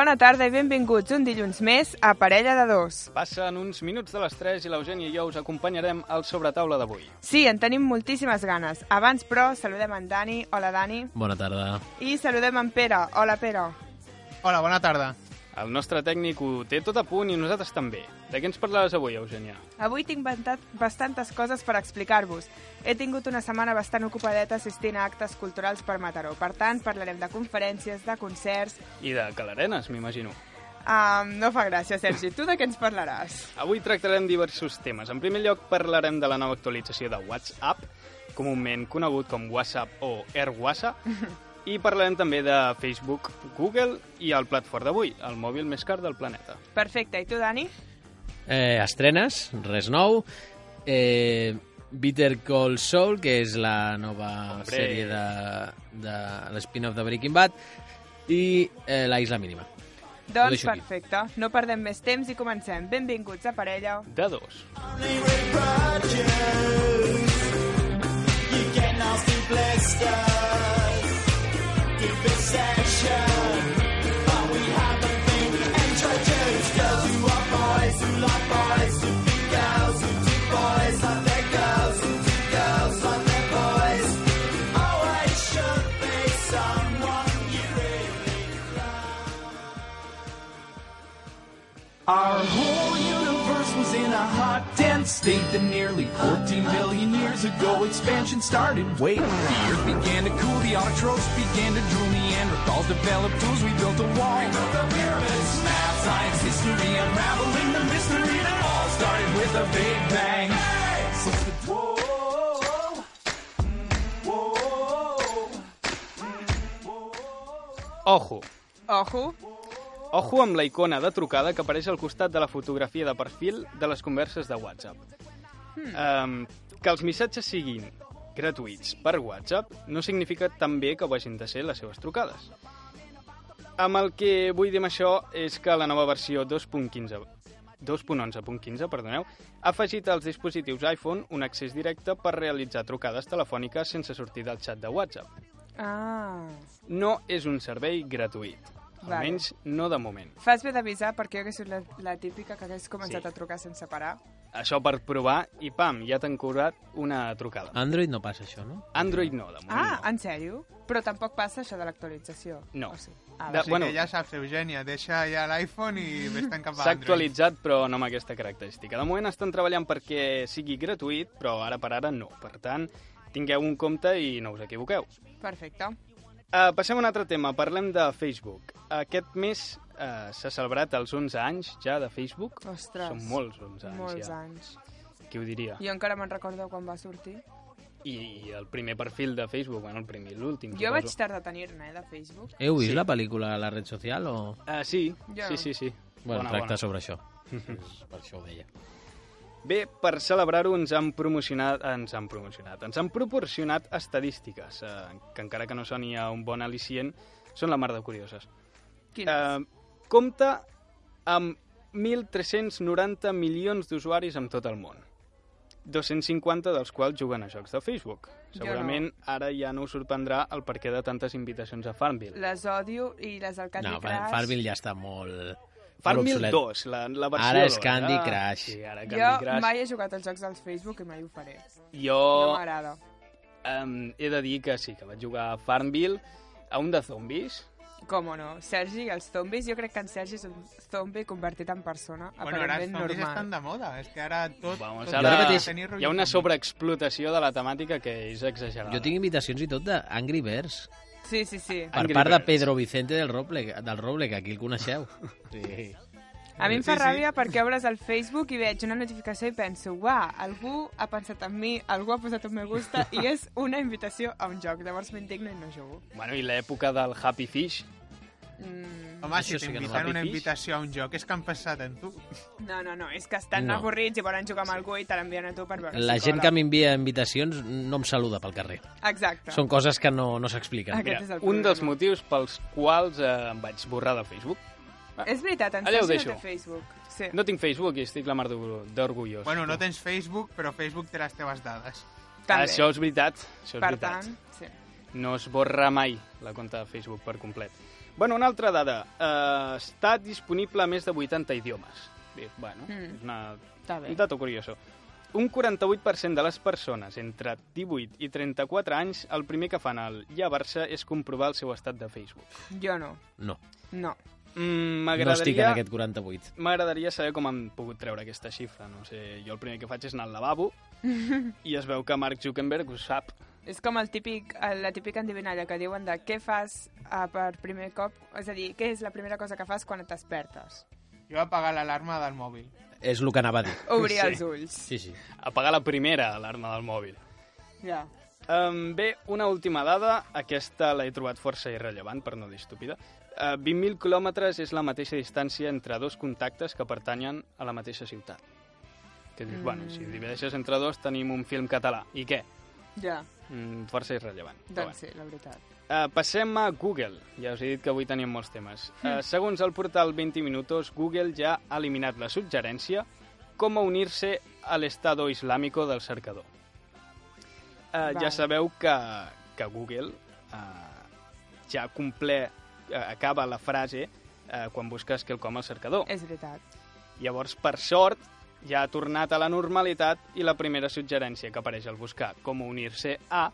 Bona tarda i benvinguts un dilluns més a Parella de Dos. Passen uns minuts de les 3 i l'Eugènia i jo us acompanyarem al sobretaula d'avui. Sí, en tenim moltíssimes ganes. Abans, però, saludem en Dani. Hola, Dani. Bona tarda. I saludem en Pere. Hola, Pere. Hola, bona tarda. El nostre tècnic ho té tot a punt i nosaltres també. De què ens parlaràs avui, Eugènia? Avui tinc bantat- bastantes coses per explicar-vos. He tingut una setmana bastant ocupadeta assistint a actes culturals per Mataró. Per tant, parlarem de conferències, de concerts... I de calarenes, m'imagino. Um, no fa gràcia, Sergi. Tu de què ens parlaràs? Avui tractarem diversos temes. En primer lloc, parlarem de la nova actualització de WhatsApp, comúment conegut com WhatsApp o AirWhatsApp, i parlarem també de Facebook, Google i el plat fort d'avui, el mòbil més car del planeta. Perfecte. I tu, Dani? Eh, estrenes, res nou. Eh, Bitter Call Saul, que és la nova Hombre. sèrie de, de l'spin-off de Breaking Bad, i eh, La Isla Mínima. Doncs perfecte. No perdem més temps i comencem. Benvinguts a Parella. De dos. Give a. state that nearly 14 billion years ago expansion started. Wait, the earth began to cool, the autotrophs began to drool, Neanderthals developed tools, we built a wall. We built the pyramids, math, science, history, unraveling the mystery that all started with a big bang. So Ojo! Ojo. Ojo amb la icona de trucada que apareix al costat de la fotografia de perfil de les converses de WhatsApp. Um, que els missatges siguin gratuïts per WhatsApp no significa també que ho hagin de ser les seves trucades. Amb el que vull dir amb això és que la nova versió 2.15 2.11.15, perdoneu, ha afegit als dispositius iPhone un accés directe per realitzar trucades telefòniques sense sortir del xat de WhatsApp. Ah. No és un servei gratuït, Vale. almenys no de moment. Fas bé d'avisar perquè jo hagués sigut la, la típica que hagués començat Sí. a trucar sense parar. Això per provar i pam, ja t'han cobrat una trucada. Android no passa això, no? Android no, de moment Ah, no. en sèrio? Però tampoc passa això de l'actualització? No. O sí? Ah, De-. O sigui bueno. que ja saps, Eugènia, deixa ja l'iPhone i vés-te'n cap a S'ha Android. actualitzat, però no amb aquesta característica. De moment estan treballant perquè sigui gratuït, però ara per ara no. Per tant, tingueu un compte i no us equivoqueu. Perfecte. Uh, passem a un altre tema. Parlem de Facebook. Aquest mes uh, s'ha celebrat els 11 anys ja de Facebook. Ostres. Són molts 11 anys Molts ja. anys. Qui ho diria? Jo encara me'n recordo quan va sortir. I, I el primer perfil de Facebook, bueno, el primer i l'últim. Jo vaig tardar a tenir-ne, eh, de Facebook. Heu vist Sí. la pel·lícula La red social o...? Uh, sí, Jo sí, sí, sí. Bueno, Bona, tracta bona. sobre això. per això ho deia. Bé, per celebrar-ho ens han promocionat, ens han promocionat, ens han proporcionat estadístiques, eh, que encara que no soni a un bon al·licient, són la mar de curioses. Quines? Eh, compta amb 1.390 milions d'usuaris en tot el món. 250 dels quals juguen a jocs de Facebook. Jo Segurament ara ja no us sorprendrà el perquè de tantes invitacions a Farmville. Les odio i les del Candy No, Crush... Farmville ja està molt... Farmville obsolet. 2, la, la versió Ara és 2. Candy Ah, Crush. Sí, ara Candy Jo Crush. mai he jugat als jocs dels Facebook i mai ho faré. Jo No m'agrada. um, he de dir que sí, que vaig jugar a Farmville, a un de zombis, Com no? Sergi, els zombis, jo crec que en Sergi és un zombi convertit en persona, Bueno, ara els aparentment zombis normal. estan de moda. És que ara tot... Vamos, tot ara mateix hi ha una sobreexplotació de la temàtica que és exagerada. Jo tinc invitacions i tot d'Angry Birds. Sí, sí, sí. Per Angry part de. Pedro Vicente del Roble, del Roble, que aquí el coneixeu. Sí. A mi em fa Sí, sí. ràbia perquè obres el Facebook i veig una notificació i penso, uah, algú ha pensat en mi, algú ha posat un me gusta i és una invitació a un joc. Llavors m'indigno i no jugo. Bueno, i l'època del Happy Fish, Mm, Home, si Això sí que no t'inviten va. una invitació a un joc és que han passat en tu. no, no, no, és que estan No. avorrits i volen jugar amb algú i te l'envien a tu per veure La si gent cola. que m'envia invitacions no em saluda pel carrer. Exacte. Són coses que no, no s'expliquen. Mira, un dels motius pels quals eh, em vaig borrar de Facebook. És veritat, en Allà ho Sergi no deixo. té Facebook. Sí. No tinc Facebook i estic la mar d'or- d'orgullós. Bueno, no tens Facebook, però Facebook té les teves dades. També. Això és veritat, això és Per veritat. tant, sí. No es borra mai la compte de Facebook per complet. Bueno, una altra dada. Uh, està disponible a més de 80 idiomes. Bé, bueno, Mm. mm. una, Està bé. un dato curioso. Un 48% de les persones entre 18 i 34 anys el primer que fan al llevar-se és comprovar el seu estat de Facebook. Jo no. No, No. Mm, no estic en M'agradaria aquest 48. m'agradaria saber com han pogut treure aquesta xifra. No sé, jo el primer que faig és anar al lavabo i es veu que Mark Zuckerberg ho sap. És com el típic, la típica endivinalla que diuen de què fas uh, per primer cop, és a dir, què és la primera cosa que fas quan et despertes? Jo apagar l'alarma del mòbil. És el que anava a dir. Obrir Sí. els ulls. Sí, sí. Apagar la primera alarma del mòbil. Ja. Um, bé, una última dada, aquesta l'he trobat força irrellevant, per no dir estúpida. Uh, 20.000 quilòmetres és la mateixa distància entre dos contactes que pertanyen a la mateixa ciutat. Que dius, mm. bueno, si divideixes entre dos tenim un film català. I què? Ja, Mm, força irrellevant. Doncs sí, la veritat. Uh, passem a Google. Ja us he dit que avui teníem molts temes. Uh, segons el portal 20 Minutos, Google ja ha eliminat la suggerència com a unir-se a l'estado islámico del cercador. Uh, ja sabeu que, que Google uh, ja complé, uh, acaba la frase uh, quan busques quelcom al cercador. És veritat. Llavors, per sort, ja ha tornat a la normalitat i la primera suggerència que apareix al buscar com unir-se a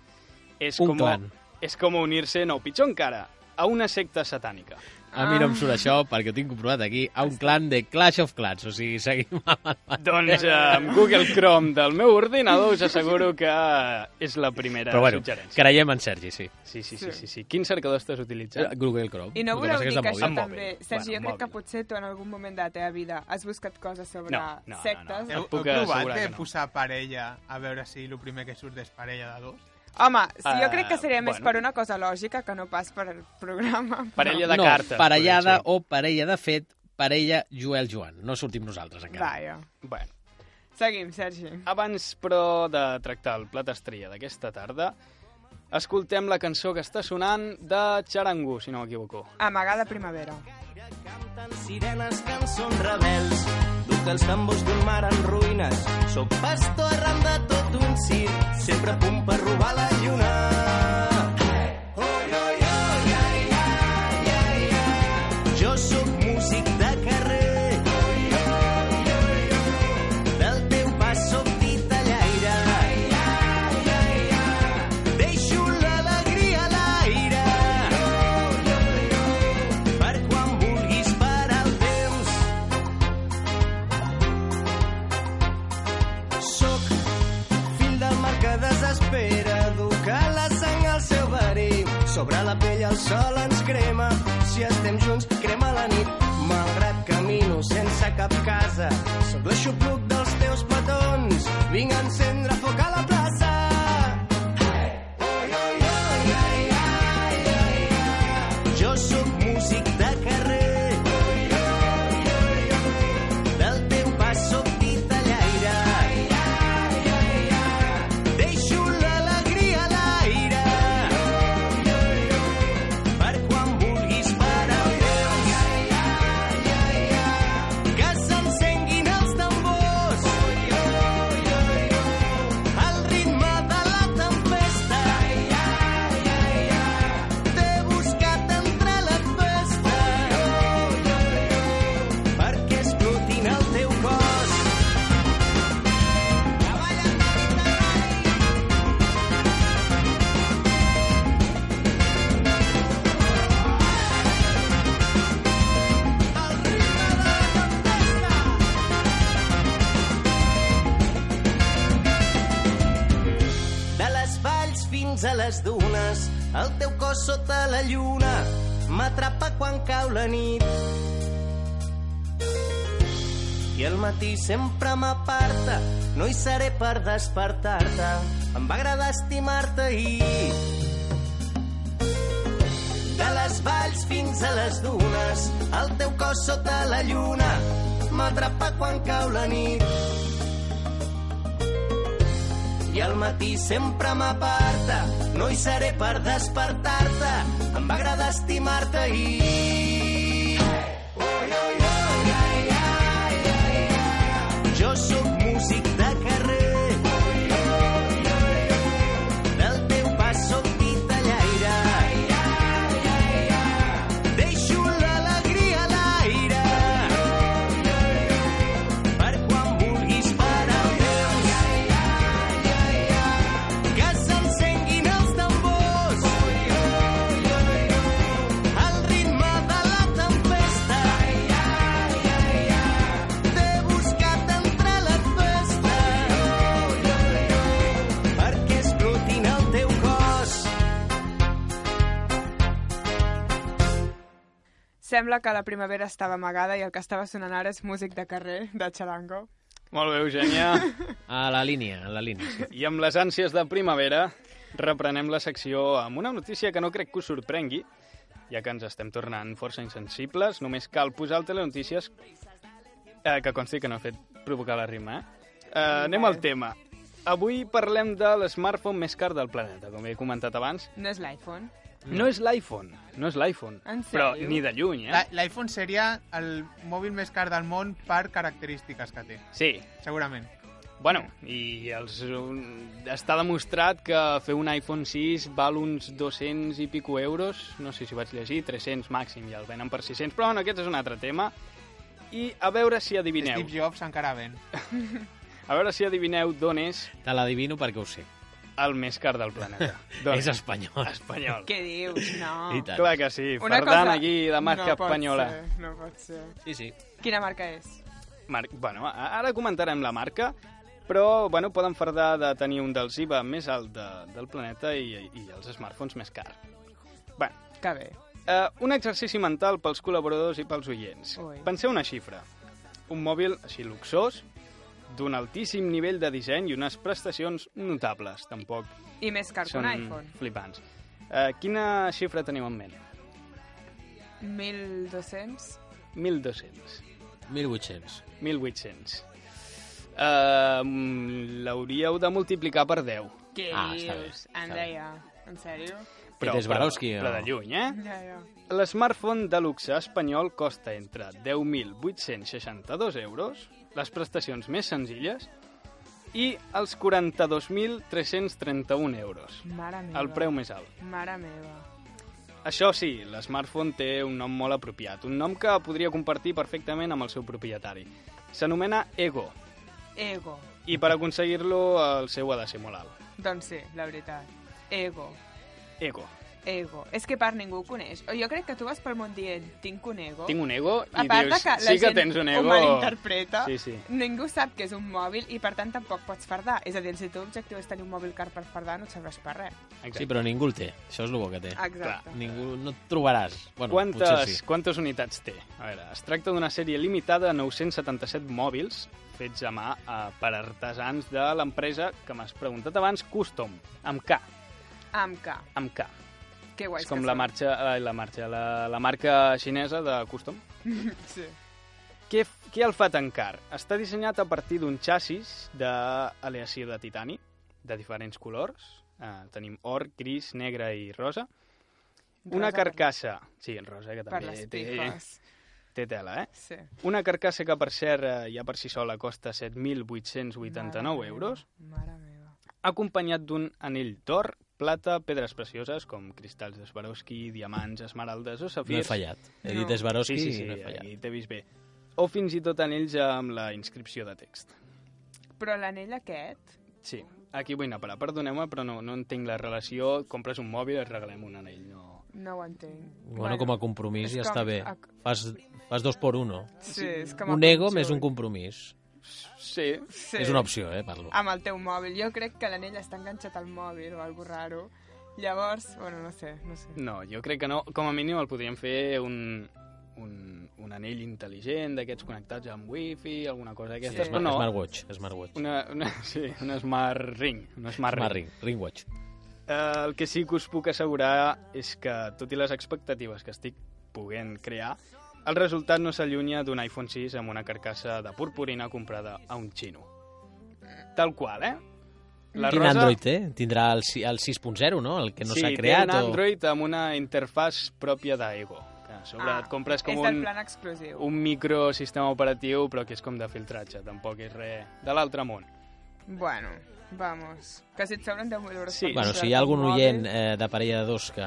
és Un com, clan. és com unir-se, no, pitjor encara, a una secta satànica. A mi no em surt això, perquè ho tinc comprovat aquí, a un clan de Clash of Clans, o sigui, seguim amb el. Doncs eh, amb Google Chrome del meu ordinador us asseguro que és la primera Però bueno, suggerència. creiem en Sergi, sí. Sí, sí, sí, sí, sí. Quin cercador estàs utilitzant? Google Chrome. I no que voleu que dir que de això mòbil. Amb també... mòbil. Sergi, Bueno, jo crec que potser tu en algun moment de la teva vida has buscat coses sobre No, no, no, no. sectes. Et Heu, heu provat de que no. posar parella a veure si el primer que surt és parella de dos? Home, sí, jo crec que seria més bueno. per una cosa lògica que no pas per programa. Parella de no, cartes. parellada o parella de fet, parella Joel Joan. No sortim nosaltres encara. Vaja. Bueno, Seguim, Sergi. abans, però, de tractar el plat estrella d'aquesta tarda, escoltem la cançó que està sonant de Charango, si no m'equivoco. Amagada primavera. Canten sirenes, cançons rebels, duc els tambors d'un mar en ruïnes. Soc pastor arran de tot un circ, sempre a punt per robar la lluna. Sobre la pell el sol ens crema, si estem junts crema la nit. Malgrat camino sense cap casa, sóc l'aixopluc dels teus petons. Vinc a encendre foc a la plaça. La lluna m'atrapa quan cau la nit. I el matí sempre m'aparta, no hi seré per despertar-te. Em va agradar estimar-te ahir. De les valls fins a les dunes, el teu cos sota la lluna m'atrapa quan cau la nit. I al matí sempre m'aparta, no hi seré per despertar-te. Em va agradar estimar-te ahir. Sembla que la primavera estava amagada i el que estava sonant ara és músic de carrer, de xarango. Molt bé, Eugènia. A la línia, a la línia. Sí. I amb les ànsies de primavera reprenem la secció amb una notícia que no crec que us sorprengui, ja que ens estem tornant força insensibles. Només cal posar el telenotícies, eh, que consti que no he fet provocar la rima, eh? eh anem al tema. Avui parlem de l'smartphone més car del planeta, com he comentat abans. No és l'iPhone. No és l'iPhone, no és l'iPhone, però ni de lluny, eh? L'iPhone seria el mòbil més car del món per característiques que té, Sí, segurament. Bueno, i els, un- està demostrat que fer un iPhone 6 val uns 200 i pico euros, no sé si ho vaig llegir, 300 màxim, i el venen per 600, però bueno, aquest és un altre tema. I a veure si adivineu, Steve Jobs encara ven. a veure si adivineu d'on és Te l'adivino perquè ho sé. El més car del planeta. D'on És espanyol. Espanyol. Què dius? No. I tant. Clar que sí, Una Ferdan cosa- aquí, de marca no espanyola. Ser, no pot ser. Sí, sí. Quina marca és? Mar bueno, a- ara comentarem la marca, però bueno, poden fardar de tenir un dels IVA més alt de, del planeta i, i els smartphones més cars. Bé, Que bé. uh, un exercici mental pels col·laboradors i pels oients. Ui. Penseu una xifra. Un mòbil així luxós, d'un altíssim nivell de disseny i unes prestacions notables, tampoc I més car que un iPhone. flipants. Uh, quina xifra teniu en ment? 1.200? 1.200. 1.800. 1.800. Uh, L'hauríeu de multiplicar per 10. Què Ah, està bé, dius? està En bé. deia. En sèrio? Però, Swarovski, però, però o- de lluny, eh? Ja, ja. L'smartphone de luxe espanyol costa entre 10.862 euros, les prestacions més senzilles, i els 42.331 euros, Mare meva. el preu més alt. Mare meva. Això sí, l'smartphone té un nom molt apropiat, un nom que podria compartir perfectament amb el seu propietari. S'anomena Ego, Ego. i per aconseguir-lo el seu ha de ser molt alt. Doncs sí, la veritat. Ego. Ego. Ego. És que per ningú ho coneix. O jo crec que tu vas pel món dient, tinc un ego. Tinc un ego i a part dius, de que la sí que gent tens un ho ego... malinterpreta, Sí, sí. ningú sap que és un mòbil i per tant tampoc pots fardar. És a dir, si el teu objectiu és tenir un mòbil car per fardar, no et serveix per res. Exacte. Sí, però ningú el té. Això és el bo que té. Exacte. Ningú no et trobaràs. Bueno, Quantes, sí. quantes unitats té? A veure, es tracta d'una sèrie limitada de 977 mòbils fets a mà eh, per artesans de l'empresa que m'has preguntat abans, Custom, amb K, Amb K. amb K. Que guais és com la són. marxa, eh, la marxa, la, la marca xinesa de Custom. Sí. Què, què el fa tan car? Està dissenyat a partir d'un xassis d'aleació de titani, de diferents colors. Eh, tenim or, gris, negre i rosa. Una Rosa carcassa... Sí, rosa, que Per també té, té tela, eh? Sí. Una carcassa que, per cert, eh, ja per si sola costa 7.889 Mare euros, Mare meva. acompanyat d'un anell d'or, plata, pedres precioses com cristalls de Swarovski, diamants, esmeraldes o No he safirs. fallat. He No. dit Swarovski Sí, sí, sí, i no he fallat. i t'he vist bé. O fins i tot anells amb la inscripció de text. Però l'anell aquest... Sí, aquí vull anar a parar. Perdoneu-me, però no, no entenc la relació. Compres un mòbil i et regalem un anell. No... No ho entenc. Bueno, com a compromís ja com- està bé. a- Fas, fas dos por uno. Sí, és com Un ego més un compromís. Sí, Sí. És una opció, eh, parlo. Amb el teu mòbil. Jo crec que l'anell està enganxat al mòbil o algo raro. Llavors, bueno, no sé, no sé. no, jo crec que no. Com a mínim el podríem fer un, un, un anell intel·ligent d'aquests connectats amb wifi, alguna cosa d'aquestes, Sí. però no. Smartwatch, smartwatch. Una, una, sí, un smart ring. Un smart, Smart ring. ring, ringwatch. Eh, el que sí que us puc assegurar és que, tot i les expectatives que estic poguent crear, el resultat no s'allunya d'un iPhone 6 amb una carcassa de purpurina comprada a un xino. Tal qual, eh? La Quin rosa... Android té? Tindrà el, si- el 6.0, no? El que no sí, s'ha creat? té un o... Android amb una interfàs pròpia d'Ego. Que a sobre et compres com Ah, un, del plan exclusiu. un microsistema operatiu, però que és com de filtratge, tampoc és res de l'altre món. Bueno, vamos. Que si et sobren 10.000 euros Sí. Bueno, si hi ha algun un oient eh, de parella de dos que...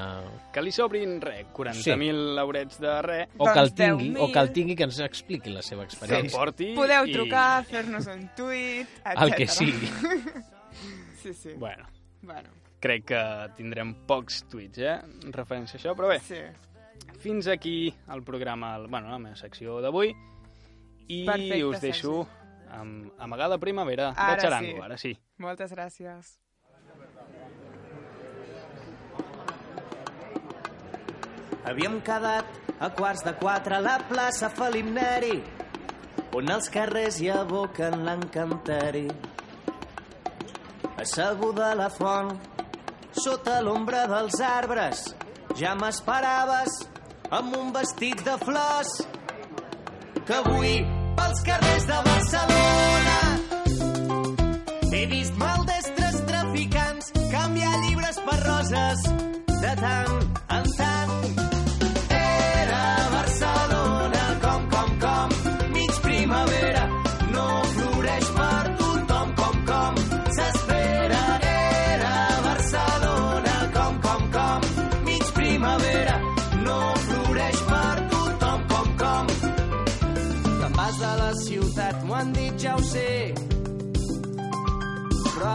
Que li sobrin, res, 40.000 eurets de res, O que el Doncs tingui, o 10.000. que el tingui que ens expliqui la seva que experiència. porti... Podeu i- trucar, fer-nos un tuit, etc. El que sigui. Sí, sí. Bueno, bueno crec que tindrem pocs tuits, eh, en referència a això, però bé, sí. fins aquí el programa, el- bueno, la meva secció d'avui, i Perfecte, us deixo amb Amagada Primavera Ara de Charango, sí. ara sí. Moltes gràcies. Havíem quedat a quarts de quatre a la plaça Felip Neri, on els carrers hi aboquen l'encanteri. Asseguda a la font, sota l'ombra dels arbres, ja m'esperaves amb un vestit de flors que avui pels carrers de Barcelona he vist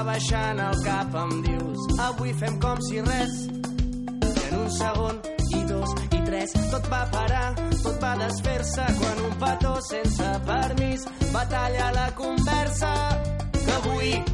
baixant el cap em dius avui fem com si res i en un segon i dos i tres tot va parar, tot va desfer-se quan un petó sense permís va tallar la conversa. Que avui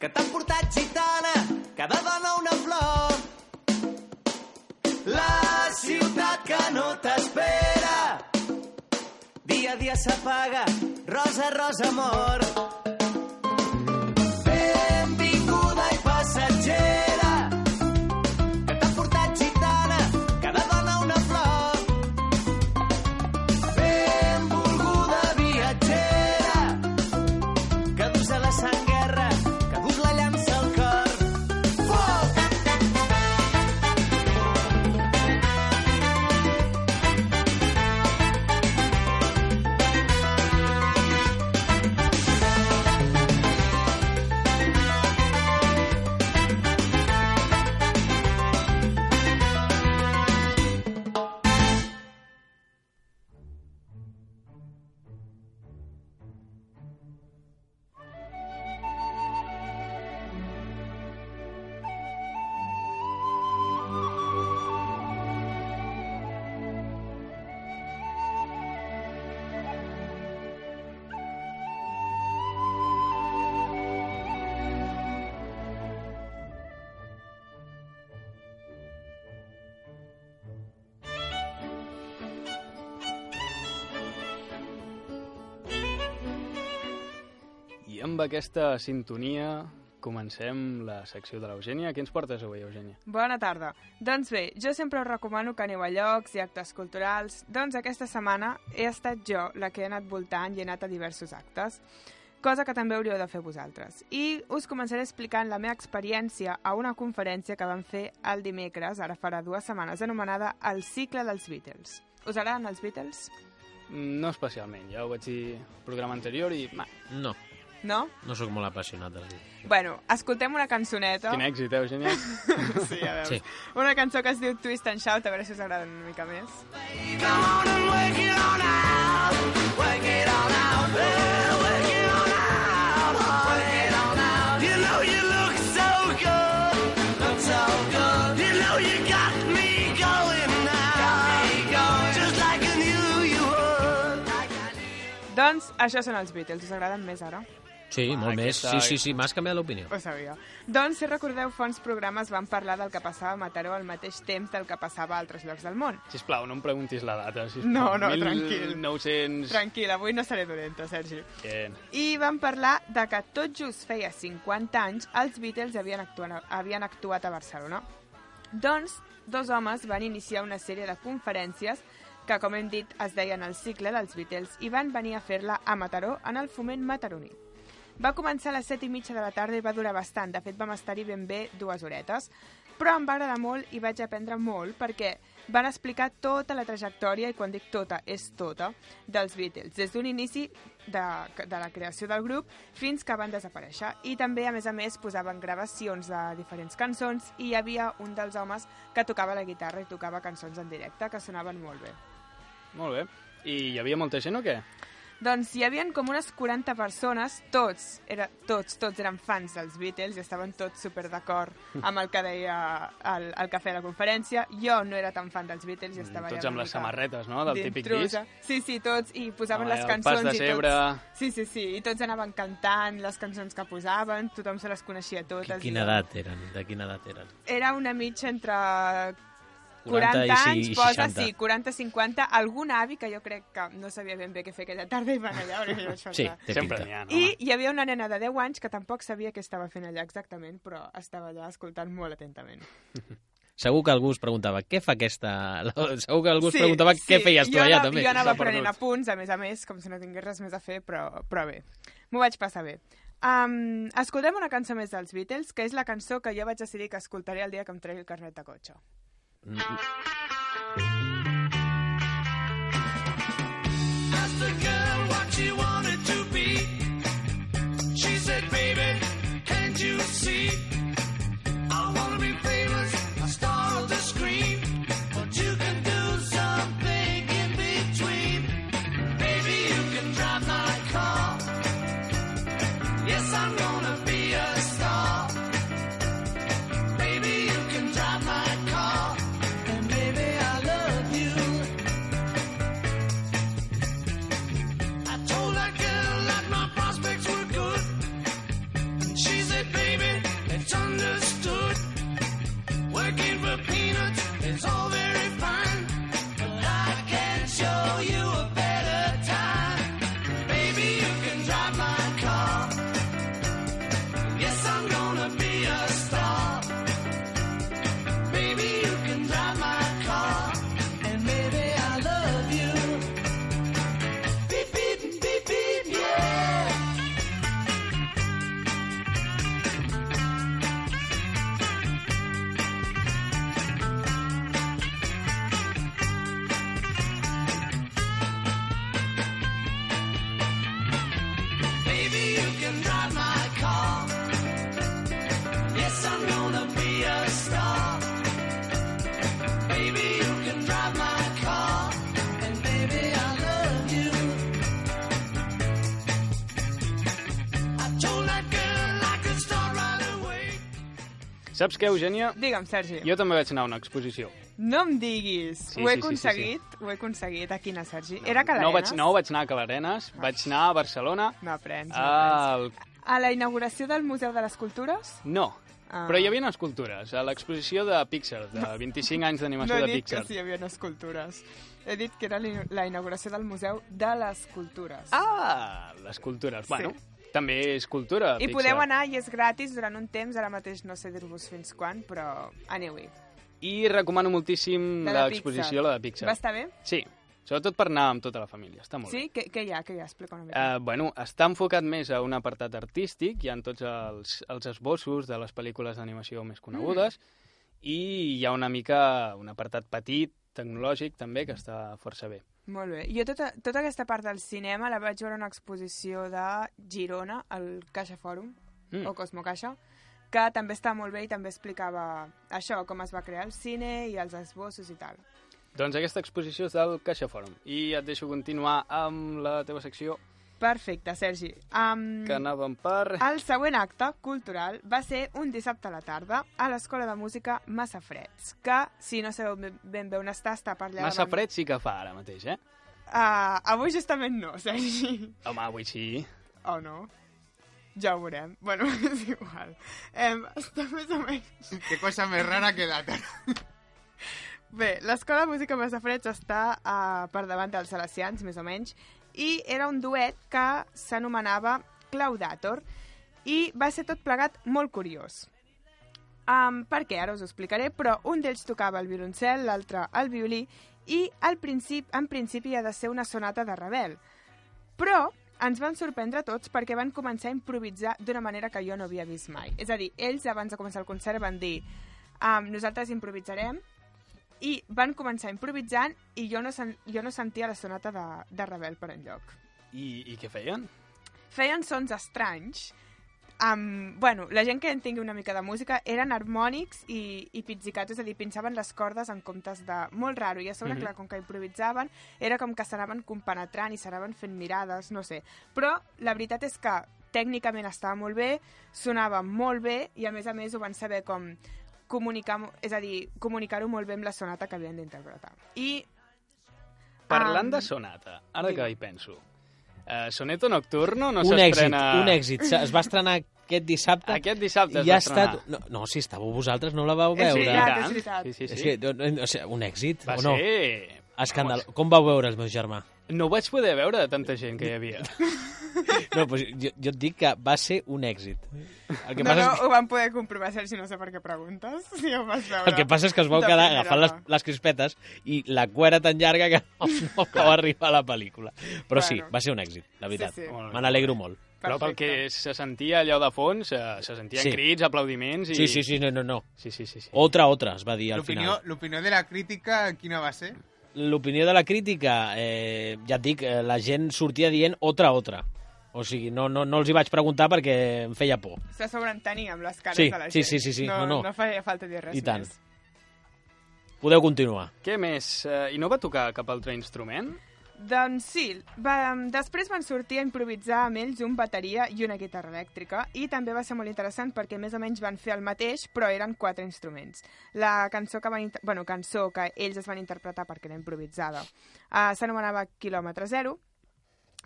que t'han portat gitana cada dona una flor. La ciutat que no t'espera. Dia a dia s'apaga rosa, rosa, amor. Benvinguda i passatgera amb aquesta sintonia comencem la secció de l'Eugènia. Què ens portes avui, Eugènia? Bona tarda. Doncs bé, jo sempre us recomano que aneu a llocs i actes culturals. Doncs aquesta setmana he estat jo la que he anat voltant i he anat a diversos actes, cosa que també hauríeu de fer vosaltres. I us començaré explicant la meva experiència a una conferència que vam fer el dimecres, ara farà dues setmanes, anomenada El cicle dels Beatles. Us agraden els Beatles? No especialment, ja ho vaig dir al programa anterior i... Ma, No, No? no sóc molt apassionat del vi. Bueno, escoltem una cançoneta. quin èxit, eh, Eugènia? Sí, ja veus. Sí. Una cançó que es diu Twist and Shout, a veure si us agraden una mica més. Come on and work it on out. Work it on out. Well, work it on out. Work it on out. You know you look so good. Look so good. You know you got me going now. Got me going. Just like I knew you would. Doncs això són els Beatles, us agraden més ara? Sí, molt més. aquesta- Sí, sí, sí, m'has canviat l'opinió. Ho sabia. Doncs, si recordeu, fa uns programes van parlar del que passava a Mataró al mateix temps del que passava a altres llocs del món. Sisplau, no em preguntis la data, sisplau. No, no, tranquil. 1900... Tranquil, avui no seré dolenta, Sergi. Bien. I van parlar de que tot just feia 50 anys els Beatles havien actuat, havien actuat a Barcelona. Doncs, dos homes van iniciar una sèrie de conferències que, com hem dit, es deien el cicle dels Beatles i van venir a fer-la a Mataró en el foment mataroní. Va començar a les 7 i mitja de la tarda i va durar bastant. De fet, vam estar-hi ben bé dues horetes. Però em va agradar molt i vaig aprendre molt perquè van explicar tota la trajectòria, i quan dic tota, és tota, dels Beatles, des d'un inici de, de la creació del grup fins que van desaparèixer. I també, a més a més, posaven gravacions de diferents cançons i hi havia un dels homes que tocava la guitarra i tocava cançons en directe que sonaven molt bé. Molt bé. I hi havia molta gent o què? Doncs hi havien com unes 40 persones, tots, era, tots, tots eren fans dels Beatles i estaven tots super d'acord amb el que deia el, el que feia la conferència. Jo no era tan fan dels Beatles i estava Mm, Tots amb les samarretes, no?, del típic disc. Sí, sí, tots, i posaven Home, les el cançons pas de i Cebre. tots... Sí, sí, sí, i tots anaven cantant les cançons que posaven, tothom se les coneixia totes. Qui- i Quina jo- edat eren? De quina edat eren? Era una mitja entre 40 40 i anys, i posa, 60. sí, 40-50, algun avi que jo crec que no sabia ben bé què fer aquella tarda i van allà, Sí, té Sempre pinta. n'hi ha, no? I hi havia una nena de 10 anys que tampoc sabia què estava fent allà exactament, però estava allà escoltant molt atentament. Segur que algú es preguntava, què fa aquesta... Segur que algú es preguntava què feies tu jo allà, també. Jo anava prenent apunts, a més a més, com si no tingués res més a fer, però, però bé, m'ho vaig passar bé. Um, escoltem una cançó més dels Beatles, que és la cançó que jo vaig decidir que escoltaré el dia que em tregui el carnet de cotxe. Asked the girl what she wanted to Saps què, Eugènia? Digue'm, Sergi. Jo també vaig anar a una exposició. No em diguis. Sí, ho he sí, sí, sí, aconseguit, ho he aconseguit. A quina, Sergi? Era Calarenes? No vaig, no vaig anar a Calarenes, vaig anar a Barcelona. M'aprens, m'aprens. Al... A la inauguració del Museu de les Cultures? No, Ah. però hi havia escultures, a l'exposició de Pixar, de 25 anys d'animació no he de dit Pixar. que sí, hi havia escultures. He dit que era la inauguració del Museu de les Cultures. Ah, les cultures. Bueno, també és cultura, I Pixar. podeu anar i és gratis durant un temps, ara mateix no sé dir-vos fins quan, però aneu-hi. I recomano moltíssim l'exposició, la de Pixar. Va estar bé? Sí, sobretot per anar amb tota la família, està molt Sí? bé. Què, què hi ha? Què hi ha? Explica una mica. Uh, bueno, està enfocat més a un apartat artístic, hi ha tots els, els esbossos de les pel·lícules d'animació més conegudes, i hi ha una mica un apartat petit, tecnològic, també, que està força bé. Molt bé. Jo tota, tota aquesta part del cinema la vaig veure una exposició de Girona, al Caixa Fòrum, Mm. o Cosmo Caixa, que també està molt bé i també explicava això, com es va crear el cine i els esbossos i tal. Doncs aquesta exposició és del Caixa Fòrum. I et deixo continuar amb la teva secció, Perfecte, Sergi. Um, que anàvem per... el següent acte cultural va ser un dissabte a la tarda a l'Escola de Música Massa Freds, que, si no sabeu ben, bé on està, està per allà... Massa davant- sí que fa ara mateix, eh? Uh, avui justament no, Sergi. Home, avui sí. O oh, no? Ja ho veurem. Bueno, és igual. Em, està més o menys... Qué cosa més rara que data. Bé, l'Escola de Música Massafreds està uh, per davant dels Salesians, més o menys, i era un duet que s'anomenava Claudator, i va ser tot plegat molt curiós. Um, per què? Ara us ho explicaré, però un d'ells tocava el violoncel, l'altre el violí, i al principi, en principi ha de ser una sonata de Ravel. Però ens van sorprendre tots perquè van començar a improvisar d'una manera que jo no havia vist mai. És a dir, ells abans de començar el concert van dir um, nosaltres improvisarem i van començar improvisant i jo no, sen jo no sentia la sonata de, de Rebel per enlloc. I, I què feien? Feien sons estranys, Um, bueno, la gent que entengui una mica de música eren harmònics i, i pizzicato, és a dir, pinçaven les cordes en comptes de... Molt raro, i a sobre, mm. -hmm. clar, com que improvisaven, era com que s'anaven compenetrant i s'anaven fent mirades, no sé. Però la veritat és que tècnicament estava molt bé, sonava molt bé, i a més a més ho van saber com comunicar, és a dir, comunicar-ho molt bé amb la sonata que havien d'interpretar. I Parlant Am, de sonata, ara que digue'm. hi penso, uh, Soneto Nocturno no un èxit, s'estrena... un èxit. Se- Es va estrenar aquest dissabte Aquest dissabte es va estat... estrenar. No, no, si estàveu vosaltres, no la vau És veure. veritat, I és veritat. Sí, sí, sí. És que, no, no, o sigui, un èxit, Va o no? ser... Escàndal. Vamos, Com vau veure el meu germà? No ho vaig poder veure de tanta gent que hi havia. No, doncs jo, jo et dic que va ser un èxit. El que, no, passa no, és que, ho van poder comprovar, Sergi, no sé per què preguntes. Si ho vas veure. el que passa és que es vau quedar agafant les, les crispetes i la cuera tan llarga que no, no vau arribar a la pel·lícula. Però sí, Bueno. va ser un èxit, la veritat. Sí, sí. Me n'alegro molt. Però pel que se sentia allò de fons, se, se sentien Sí. crits, aplaudiments i... Sí, sí, sí, no, no, no. Sí, sí, sí. sí. Otra, otra, es va dir al final. l'opinió de la crítica, quina va ser? L'opinió de la crítica, eh, ja et dic, eh, la gent sortia dient otra, otra. O sigui, no, no, no els hi vaig preguntar perquè em feia por. Se sobreentenia amb les cares Sí, de la sí, gent. sí, sí, sí, No, no, no. no feia falta dir res I tant. més. Podeu continuar. Què més? Uh, I no va tocar cap altre instrument? Doncs sí, va, després van sortir a improvisar amb ells un bateria i una guitarra elèctrica i també va ser molt interessant perquè més o menys van fer el mateix però eren quatre instruments. La cançó que, van, bueno, cançó que ells es van interpretar perquè era improvisada uh, s'anomenava Kilòmetre Zero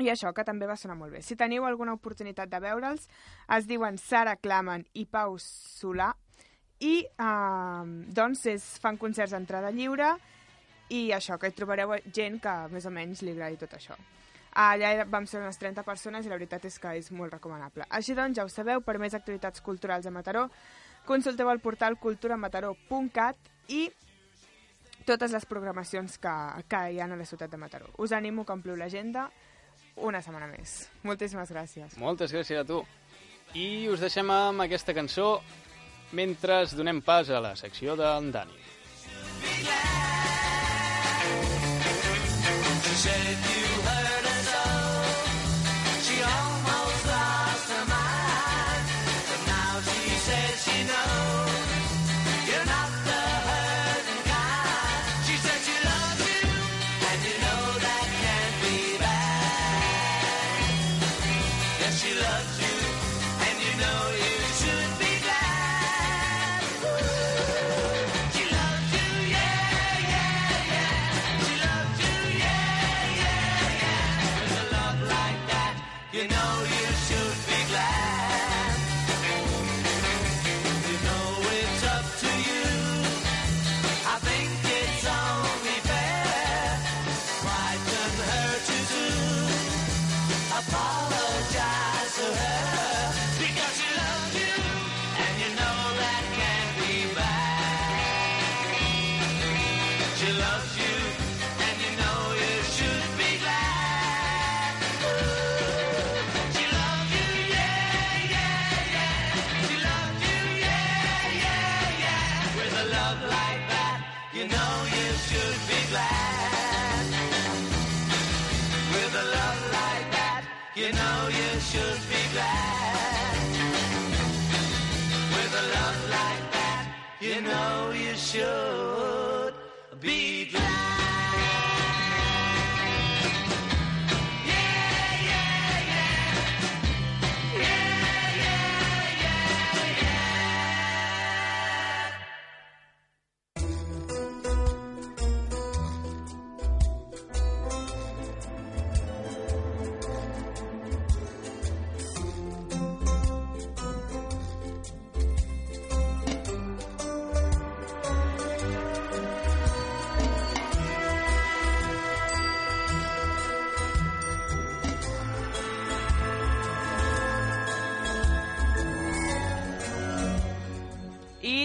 i això, que també va sonar molt bé. Si teniu alguna oportunitat de veure'ls, es diuen Sara Claman i Pau Solà i uh, doncs es fan concerts d'entrada lliure i això, que hi trobareu gent que més o menys li agradi tot això. Allà vam ser unes 30 persones i la veritat és que és molt recomanable. Així doncs, ja ho sabeu, per més activitats culturals a Mataró, consulteu el portal culturamataró.cat i totes les programacions que, que hi ha a la ciutat de Mataró. Us animo que ompliu l'agenda una setmana més. Moltíssimes gràcies. Moltes gràcies a tu. I us deixem amb aquesta cançó mentre donem pas a la secció d'en Dani. I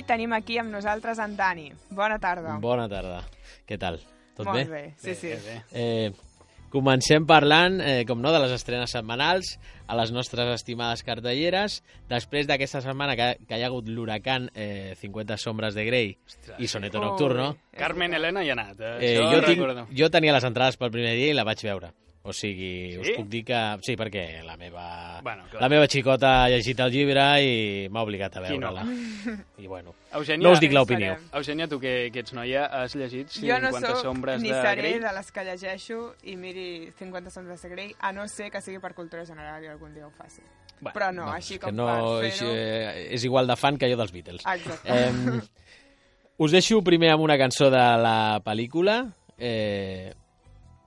tenim aquí amb nosaltres en Dani. Bona tarda. Bona tarda. Què tal? Tot Molt bé? bé, sí, sí. Bé, bé. Eh, Comencem parlant, eh, com no, de les estrenes setmanals a les nostres estimades cartelleres. Després d'aquesta setmana que, que hi ha hagut l'huracan eh, 50 sombres de Grey i Soneto Oh, Nocturno, Carmen Helena hi ha anat. Eh? eh, jo, tinc, jo tenia les entrades pel primer dia i la vaig veure. O sigui, us Sí? puc dir que... Sí, perquè la meva, Bueno, clar. la meva xicota ha llegit el llibre i m'ha obligat a Qui no? veure-la. I bueno, Eugènia, no us dic l'opinió. Farem. Eugènia, tu que, que ets noia, has llegit 50 Jo no sombres ni de seré Grey? de les que llegeixo i miri 50 sombres de Grey, a no ser que sigui per cultura general i algun dia ho faci. Bueno, Però no, no, així com que no, per és, fer-ho... eh, és igual de fan que jo dels Beatles. Exacte. Eh, us deixo primer amb una cançó de la pel·lícula. Eh,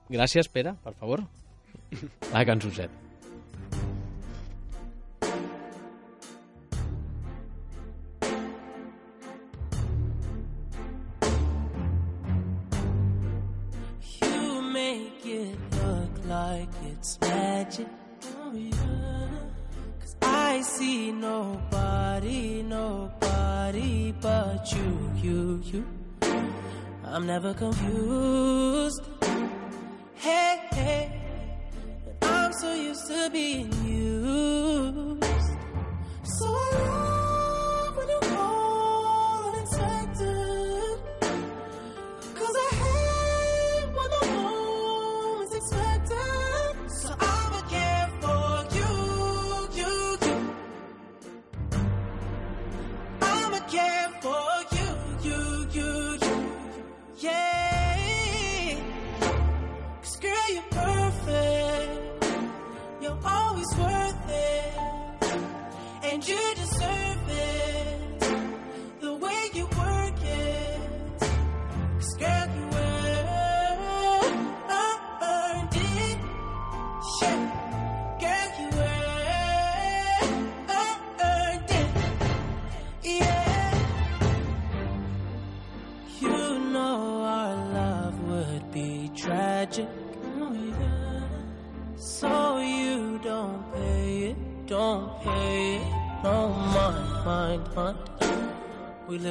gràcies, Pere, per favor. La cançoset. You make it look like it's magic. Oh, yeah. Cause I see nobody, nobody but you, you, you. I'm never confused. Hey, hey. I'm so used to being used. And you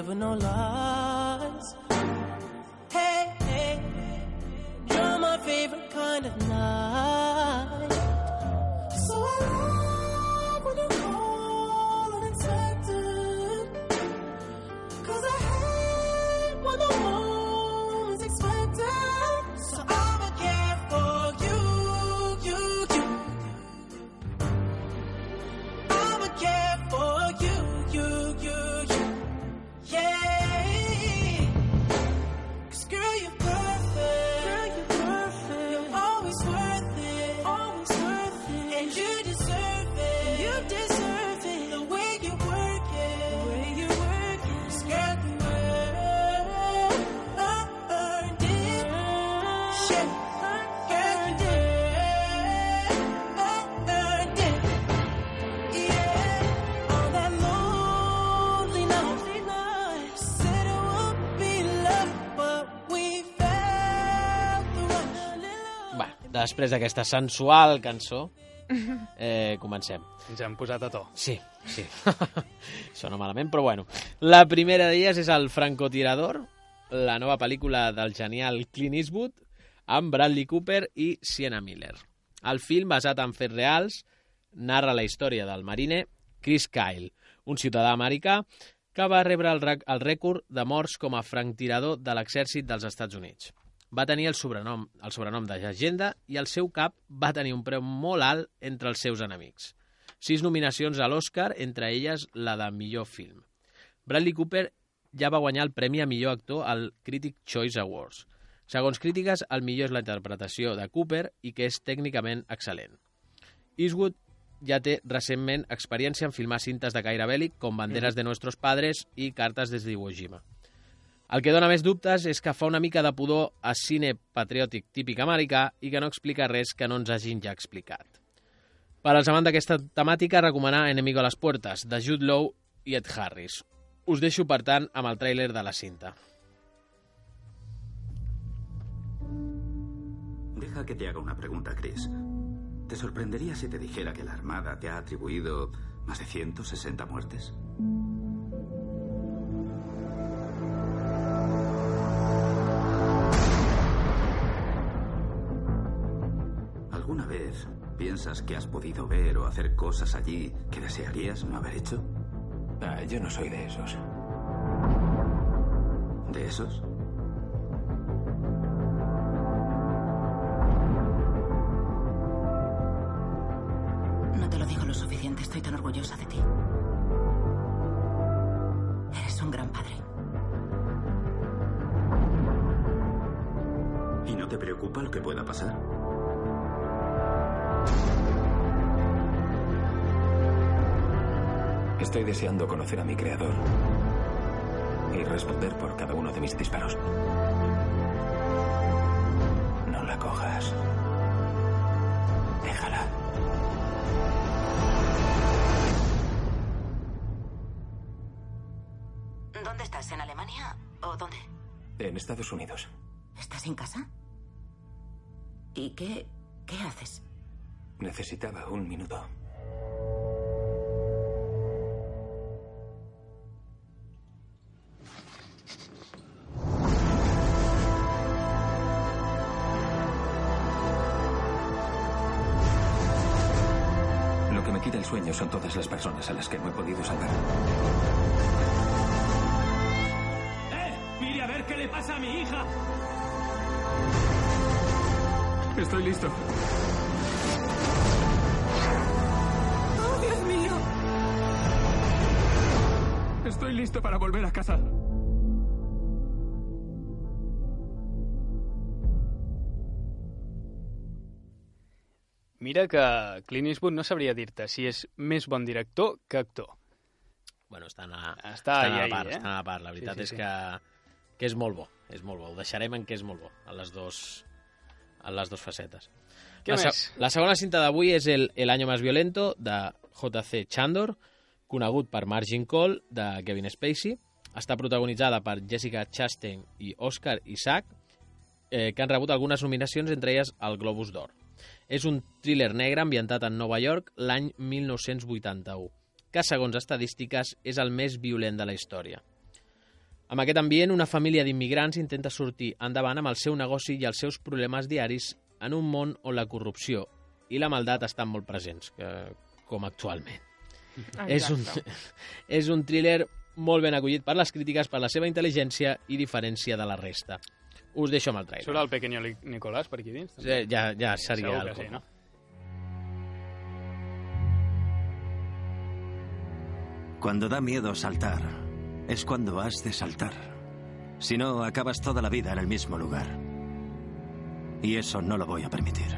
We live with després d'aquesta sensual cançó, eh, comencem. Ens hem posat a to. Sí, sí. Sona malament, però bueno. La primera d'elles és el francotirador, la nova pel·lícula del genial Clint Eastwood, amb Bradley Cooper i Sienna Miller. El film, basat en fets reals, narra la història del mariner Chris Kyle, un ciutadà americà que va rebre el, rec- el rècord de morts com a franctirador de l'exèrcit dels Estats Units. Va tenir el sobrenom, el sobrenom de llegenda i el seu cap va tenir un preu molt alt entre els seus enemics. Sis nominacions a l'Oscar, entre elles la de millor film. Bradley Cooper ja va guanyar el premi a millor actor al Critic Choice Awards. Segons crítiques, el millor és la interpretació de Cooper i que és tècnicament excel·lent. Eastwood ja té recentment experiència en filmar cintes de caire bèl·lic com Banderes de Nuestros Padres i Cartes des d'Iwo Jima. El que dona més dubtes és que fa una mica de pudor a cine patriòtic típic americà i que no explica res que no ens hagin ja explicat. Per als amants d'aquesta temàtica, recomanar Enemigo a les puertes, de Jude Law i Ed Harris. Us deixo, per tant, amb el tràiler de la cinta. Deja que te haga una pregunta, Chris. ¿Te sorprendería si te dijera que la Armada te ha atribuido más de 160 muertes? ¿Piensas que has podido ver o hacer cosas allí que desearías no haber hecho? Ah, yo no soy de esos. ¿De esos? No te lo digo lo suficiente, estoy tan orgullosa de ti. Eres un gran padre. ¿Y no te preocupa lo que pueda pasar? Estoy deseando conocer a mi creador y responder por cada uno de mis disparos. No la cojas. Déjala. ¿Dónde estás? ¿En Alemania? ¿O dónde? En Estados Unidos. ¡Mire a ver qué le pasa a mi hija! Estoy listo. ¡Oh, Dios mío! Estoy listo para volver a casa. Mira que Clint Eastwood no sabria dir-te si és més bon director que actor. Bueno, estan a, Està estan ahí, a la part, eh? estan a la part. La veritat Sí, sí, és sí. que, que és molt bo, és molt bo. Ho deixarem en que és molt bo, a les dos, a les dos facetes. Què la, més? la segona cinta d'avui és el El año más violento, de J.C. Chandor, conegut per Margin Call, de Kevin Spacey. Està protagonitzada per Jessica Chastain i Oscar Isaac, eh, que han rebut algunes nominacions, entre elles el Globus d'Or. És un thriller negre ambientat en Nova York l'any 1981, que, segons estadístiques, és el més violent de la història. Amb aquest ambient, una família d'immigrants intenta sortir endavant amb el seu negoci i els seus problemes diaris en un món on la corrupció i la maldat estan molt presents, que, com actualment. És un, és un thriller molt ben acollit per les crítiques per la seva intel·ligència i diferència de la resta. Us deixo amb el trailer. Surt el pequeño Nicolás per aquí dins? Sí, ja, ja seria Segur el que sí, no? Cuando da miedo saltar, es cuando has de saltar. Si no, acabas toda la vida en el mismo lugar. Y eso no lo voy a permitir.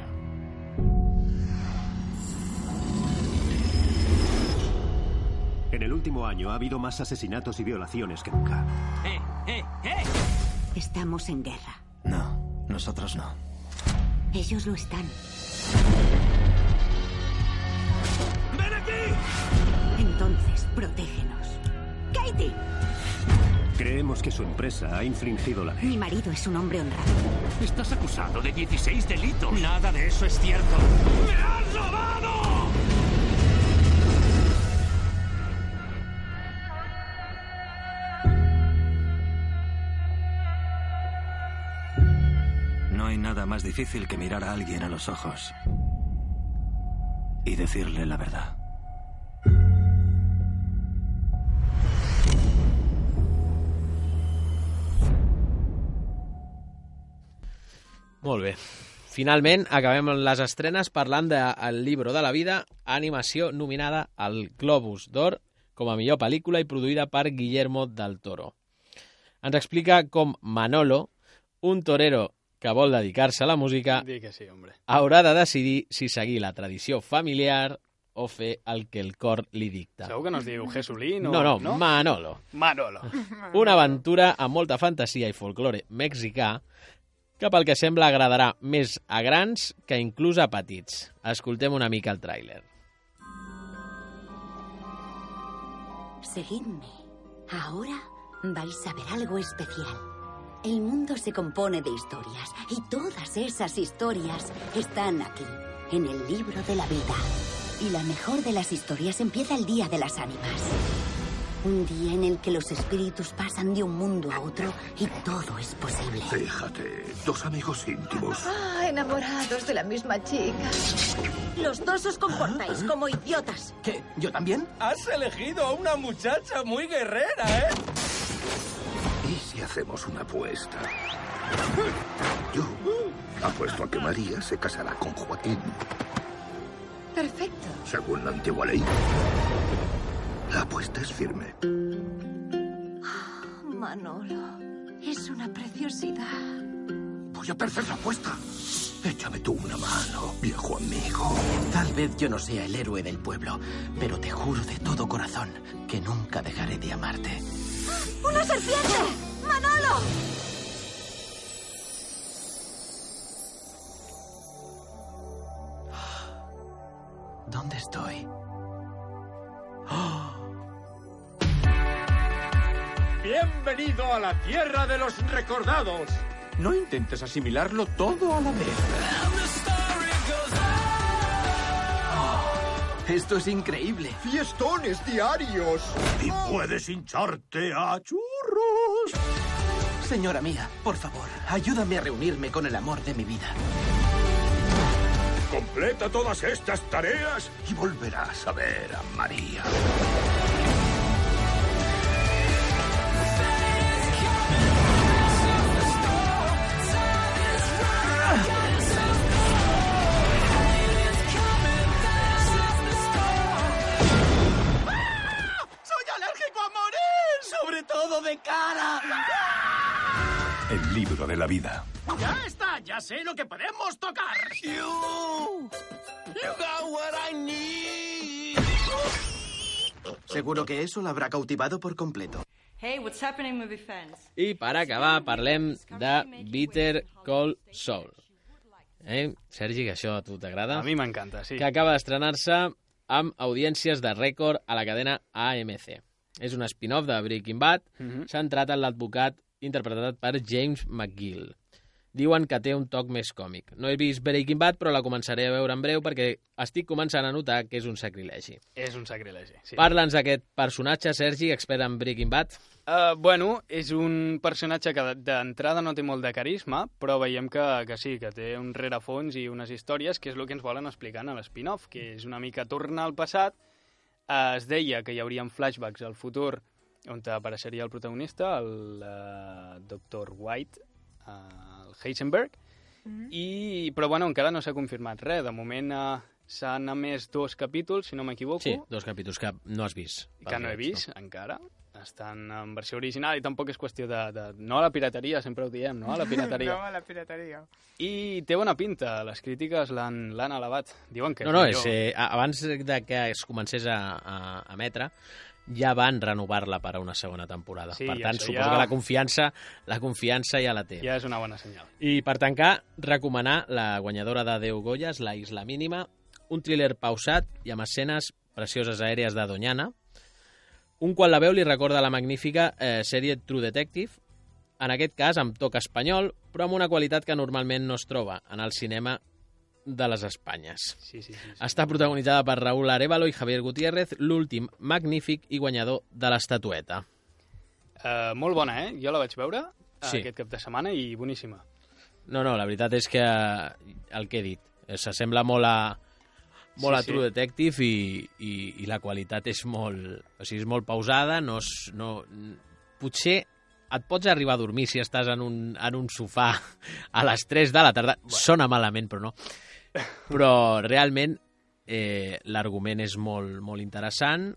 En el último año ha habido más asesinatos y violaciones que nunca. ¡Eh, eh, eh! Estamos en guerra. No, nosotros no. Ellos lo están. ¡Ven aquí! Entonces, protégenos. ¡Katie! Creemos que su empresa ha infringido la ley. Mi marido es un hombre honrado. Estás acusado de 16 delitos. Nada de eso es cierto. ¡Me has robado! No hay nada más difícil que mirar a alguien a los ojos y decirle la verdad. Molt bé. Finalment, acabem les estrenes parlant de El libro de la vida, animació nominada al Globus d'Or com a millor pel·lícula i produïda per Guillermo del Toro. Ens explica com Manolo, un torero que vol dedicar-se a la música, que sí, hombre. haurà de decidir si seguir la tradició familiar o fer el que el cor li dicta. Segur que no es diu Jesulín o... No, no, no? Manolo. Manolo. Una aventura amb molta fantasia i folklore mexicà que pel que sembla agradarà més a grans que inclús a petits. Escoltem una mica el tràiler. Seguidme. Ahora vais a ver algo especial. El mundo se compone de historias y todas esas historias están aquí, en el libro de la vida. Y la mejor de las historias empieza el Día de las Ánimas. Un día en el que los espíritus pasan de un mundo a otro y todo es posible. Fíjate, dos amigos íntimos. Ah, enamorados de la misma chica. Los dos os comportáis como idiotas. ¿Qué? ¿Yo también? Has elegido a una muchacha muy guerrera, ¿eh? ¿Y si hacemos una apuesta? Yo apuesto a que María se casará con Joaquín. Perfecto. Según la antigua ley. La apuesta es firme. Manolo, es una preciosidad. Voy a perder la apuesta. Échame tú una mano, viejo amigo. Tal vez yo no sea el héroe del pueblo, pero te juro de todo corazón que nunca dejaré de amarte. ¡Una serpiente! ¡Manolo! ¿Dónde estoy? Bienvenido a la tierra de los recordados. No intentes asimilarlo todo a la vez. Esto es increíble. Fiestones diarios. Y puedes hincharte a churros. Señora mía, por favor, ayúdame a reunirme con el amor de mi vida. Completa todas estas tareas y volverás a ver a María. De la vida. ¡Ya está! ¡Ya sé lo que podemos tocar! You, you got what I need. Seguro que eso la habrá cautivado por completo. Hey, what's happening, movie fans? I per acabar parlem de Bitter Cold Soul. Eh? Sergi, que això a tu t'agrada? A mi m'encanta, sí. Que acaba d'estrenar-se amb audiències de rècord a la cadena AMC. És un spin-off de Breaking Bad, Mhm. centrat en l'advocat interpretat per James McGill. Diuen que té un toc més còmic. No he vist Breaking Bad, però la començaré a veure en breu perquè estic començant a notar que és un sacrilegi. És un sacrilegi, sí. Parla'ns d'aquest personatge, Sergi, expert en Breaking Bad. Uh, bueno, és un personatge que de- d'entrada no té molt de carisma, però veiem que, que sí, que té un rerefons i unes històries, que és el que ens volen explicar en l'spin-off, que és una mica tornar al passat. Uh, es deia que hi haurien flashbacks al futur on apareixeria el protagonista, el uh, Dr. White, uh, el Heisenberg, Mm. i, però bueno, encara no s'ha confirmat res. De moment uh, s'han emès dos capítols, si no m'equivoco. Sí, dos capítols que no has vist. que no he vist encara. Estan en versió original i tampoc és qüestió de, de... No a la pirateria, sempre ho diem, no? A la pirateria. no, a la pirateria. I té bona pinta, les crítiques l'han l'han elevat. Diuen que No, no, és eh, a- abans de que es comencés a, a, a emetre, ja van renovar-la per a una segona temporada. Sí, per tant, suposo ja- que la confiança, la confiança ja la té. Ja és una bona senyal. I per tancar, recomanar la guanyadora de 10 Goyes, la Isla Mínima, un thriller pausat i amb escenes precioses aèries de Doñana. Un quan la veu li recorda la magnífica eh, sèrie True Detective, en aquest cas amb toc espanyol, però amb una qualitat que normalment no es troba en el cinema de les Espanyes. Sí, sí, sí, sí. Està protagonitzada per Raúl Arevalo i Javier Gutiérrez, l'últim magnífic i guanyador de l'estatueta. Uh, molt bona, eh? Jo la vaig veure uh, Sí. aquest cap de setmana i boníssima. No, no, la veritat és que el que he dit, eh, s'assembla molt a, molt Sí, a True sí. Detective i, i, i la qualitat és molt, o sigui, és molt pausada, no, és, no, potser et pots arribar a dormir si estàs en un, en un sofà a les 3 de la tarda. Bueno. Sona malament, però no. Però realment eh, l'argument és molt, molt interessant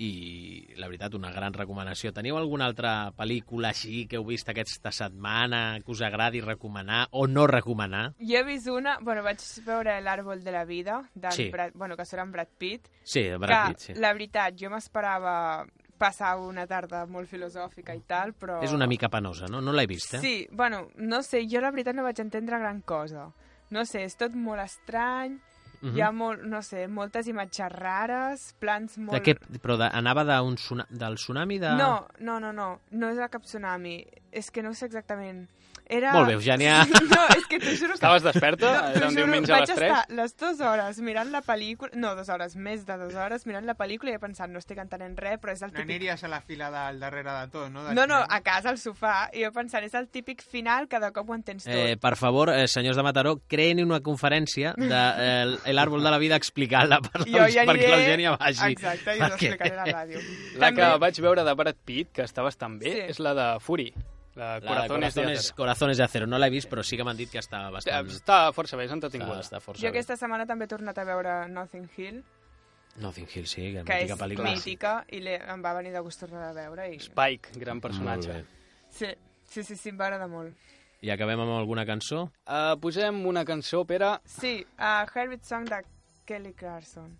i la veritat, una gran recomanació. Teniu alguna altra pel·lícula així que heu vist aquesta setmana que us agradi recomanar o no recomanar? Jo he vist una... Bueno, vaig veure L'Àrbol de la Vida, del Sí. Brad, bueno, que surt en Brad Pitt. Sí, Brad Pitt, sí. la veritat, jo m'esperava passar una tarda molt filosòfica i tal, però... És una mica penosa, no? No l'he vist, eh? Sí, bueno, no sé, jo la veritat no vaig entendre gran cosa. No sé, és tot molt estrany, Mhm. hi ha molt, no sé, moltes imatges rares, plans molt... De què? Però de, anava tsuna, del tsunami de... No, no, no, no, no és de cap tsunami. És que no sé exactament. Era... Molt bé, Eugènia. No, és que t'ho juro que... Estaves desperta? t'ho Era un juro, diumenge a les Vaig 3? estar les dues hores mirant la pel·lícula... No, dues hores, més de dues hores mirant la pel·lícula i he pensat, no estic entenent res, però és el No típic... aniries a la fila del darrere de tot, no? Del No, no, a casa, al sofà, i jo pensant, és el típic final que de cop ho entens tot. Eh, per favor, eh, senyors de Mataró, creïn una conferència de eh, el- l'àrbol de la vida explicant-la per Jo perquè aniré- l'Eugènia vagi. Exacte, i us ho Perquè- explicaré a la ràdio. La que També- vaig veure de Brad Pitt, que està bastant bé, Sí. és la de Fury. La, La de Corazones, de Corazones, Acero. Corazones de Acero. No l'he vist, però sí que m'han dit que està bastant... Està força bé, és entretinguda. Està, està força Jo bé. aquesta setmana també he tornat a veure Nothing Hill, Notting Hill, sí, que, que és mítica pel·lícula. mítica, i em va venir de gust tornar a veure. I... Spike, gran personatge. Sí, sí, sí, sí em va agradar molt. I acabem amb alguna cançó? Uh, posem una cançó, Pere. Sí, uh, Herbert Song de Kelly Clarkson.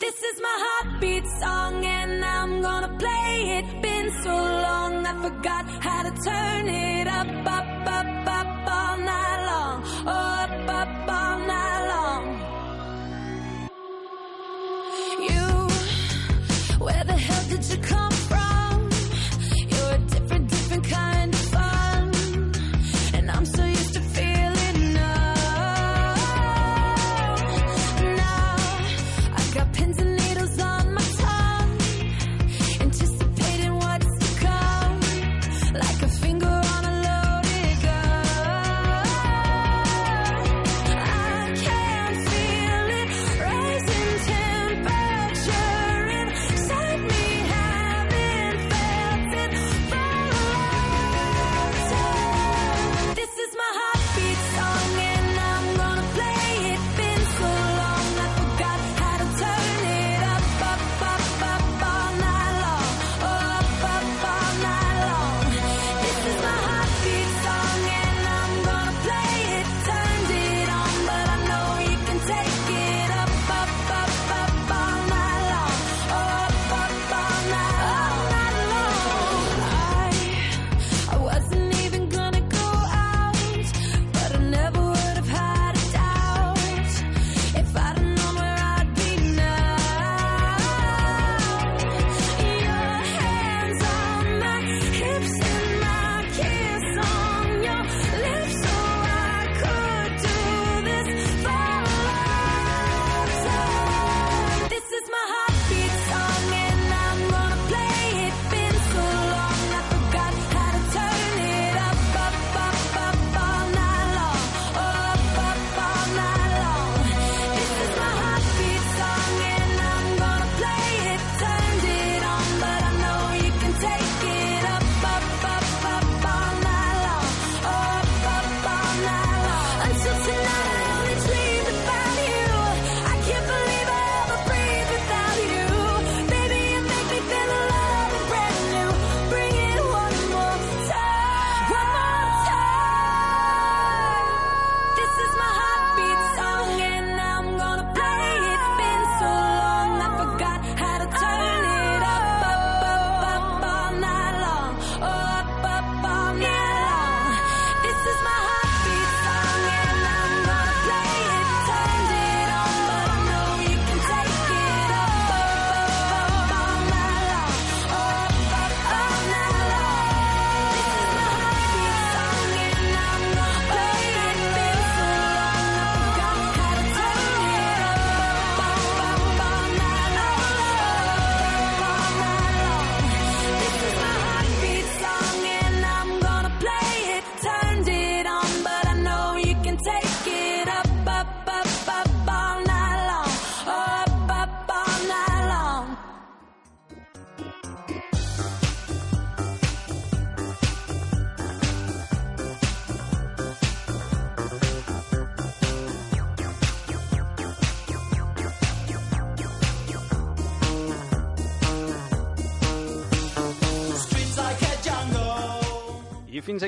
This is my heartbeat song and I'm gonna play it. Been so long I forgot how to turn it up, up, up, up all night long. Oh, up, up all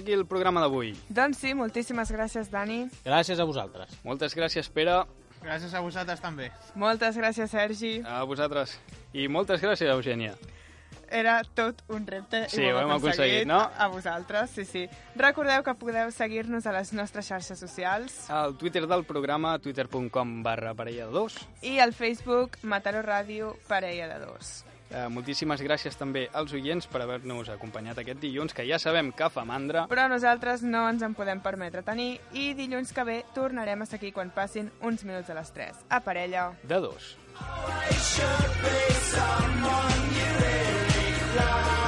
aquí el programa d'avui. Doncs sí, moltíssimes gràcies, Dani. Gràcies a vosaltres. Moltes gràcies, Pere. Gràcies a vosaltres també. Moltes gràcies, Sergi. A vosaltres. I moltes gràcies, Eugènia. Era tot un repte Sí, i ho hem aconseguit, no? A vosaltres, sí, sí. Recordeu que podeu seguir-nos a les nostres xarxes socials Al Twitter del programa, twitter.com barra parella de dos. i al Facebook Mataró Ràdio Parella de Dos. Eh, moltíssimes gràcies també als oients per haver-nos acompanyat aquest dilluns, que ja sabem que fa mandra. Però nosaltres no ens en podem permetre tenir i dilluns que ve tornarem a seguir quan passin uns minuts a les 3. A parella. De dos. I should be someone you really fly.